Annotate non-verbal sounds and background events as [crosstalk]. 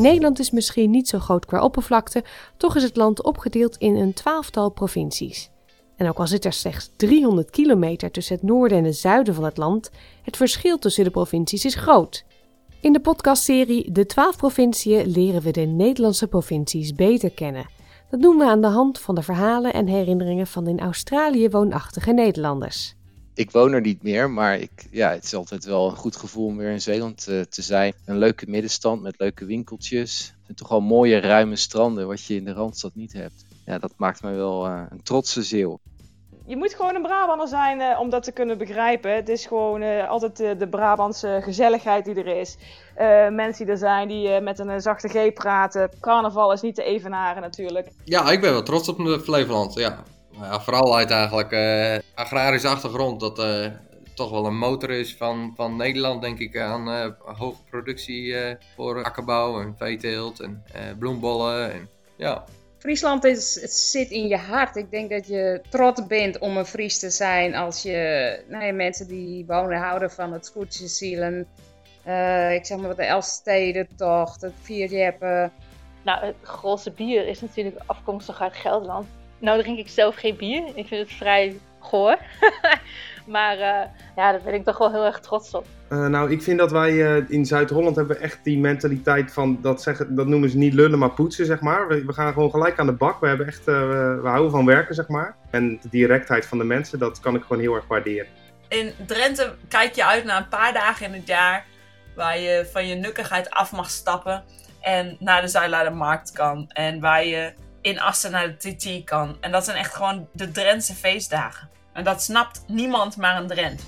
Nederland is misschien niet zo groot qua oppervlakte, toch is het land opgedeeld in een twaalftal provincies. En ook al zit er slechts 300 kilometer tussen het noorden en het zuiden van het land, het verschil tussen de provincies is groot. In de podcastserie De 12 provinciën leren we de Nederlandse provincies beter kennen. Dat doen we aan de hand van de verhalen en herinneringen van in Australië woonachtige Nederlanders. Ik woon er niet meer, maar ik, ja, het is altijd wel een goed gevoel om weer in Zeeland uh, te zijn. Een leuke middenstand met leuke winkeltjes. En toch al mooie ruime stranden, wat je in de Randstad niet hebt. Ja, dat maakt mij wel uh, een trotse zeeuw je moet gewoon een Brabander zijn uh, om dat te kunnen begrijpen. Het is gewoon uh, altijd de, de Brabantse gezelligheid die er is. Uh, mensen die er zijn die met een zachte G praten. Carnaval is niet te evenaren natuurlijk. Ja, ik ben wel trots op Flevoland. Ja. Ja vooral uit eigenlijk agrarische achtergrond. Dat toch wel een motor is van, van Nederland, denk ik, aan hoge productie voor akkerbouw en veeteelt en bloembollen. En, ja. Friesland is, het zit in je hart. Ik denk dat je trots bent om een Fries te zijn als je nou ja, mensen die wonen houden van het scootjesielen. Uh, ik zeg maar wat de Elfstedentocht, het vierjeppen. Nou, het grootste bier is natuurlijk afkomstig uit Gelderland. Nou drink ik zelf geen bier. Ik vind het vrij goor. [laughs] maar uh, ja, daar ben ik toch wel heel erg trots op. Uh, nou, ik vind dat wij uh, in Zuid-Holland hebben echt die mentaliteit van, dat, zeggen, dat noemen ze niet lullen, maar poetsen, zeg maar. We, we gaan gewoon gelijk aan de bak. We, hebben echt, uh, we houden van werken, zeg maar. En de directheid van de mensen, dat kan ik gewoon heel erg waarderen. In Drenthe kijk je uit naar een paar dagen in het jaar waar je van je nukkigheid af mag stappen en naar de Zuilaardermarkt kan. En waar je in Assen naar de TT kan. En dat zijn echt gewoon de Drentse feestdagen. En dat snapt niemand maar een Drent.